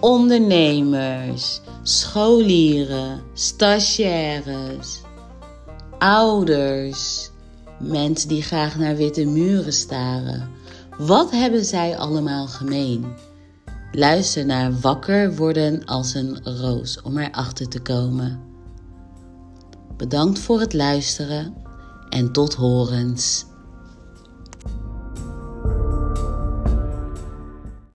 ondernemers, scholieren, stagiaires, ouders, mensen die graag naar witte muren staren. Wat hebben zij allemaal gemeen? Luister naar Wakker worden als een roos om erachter te komen. Bedankt voor het luisteren en tot horens.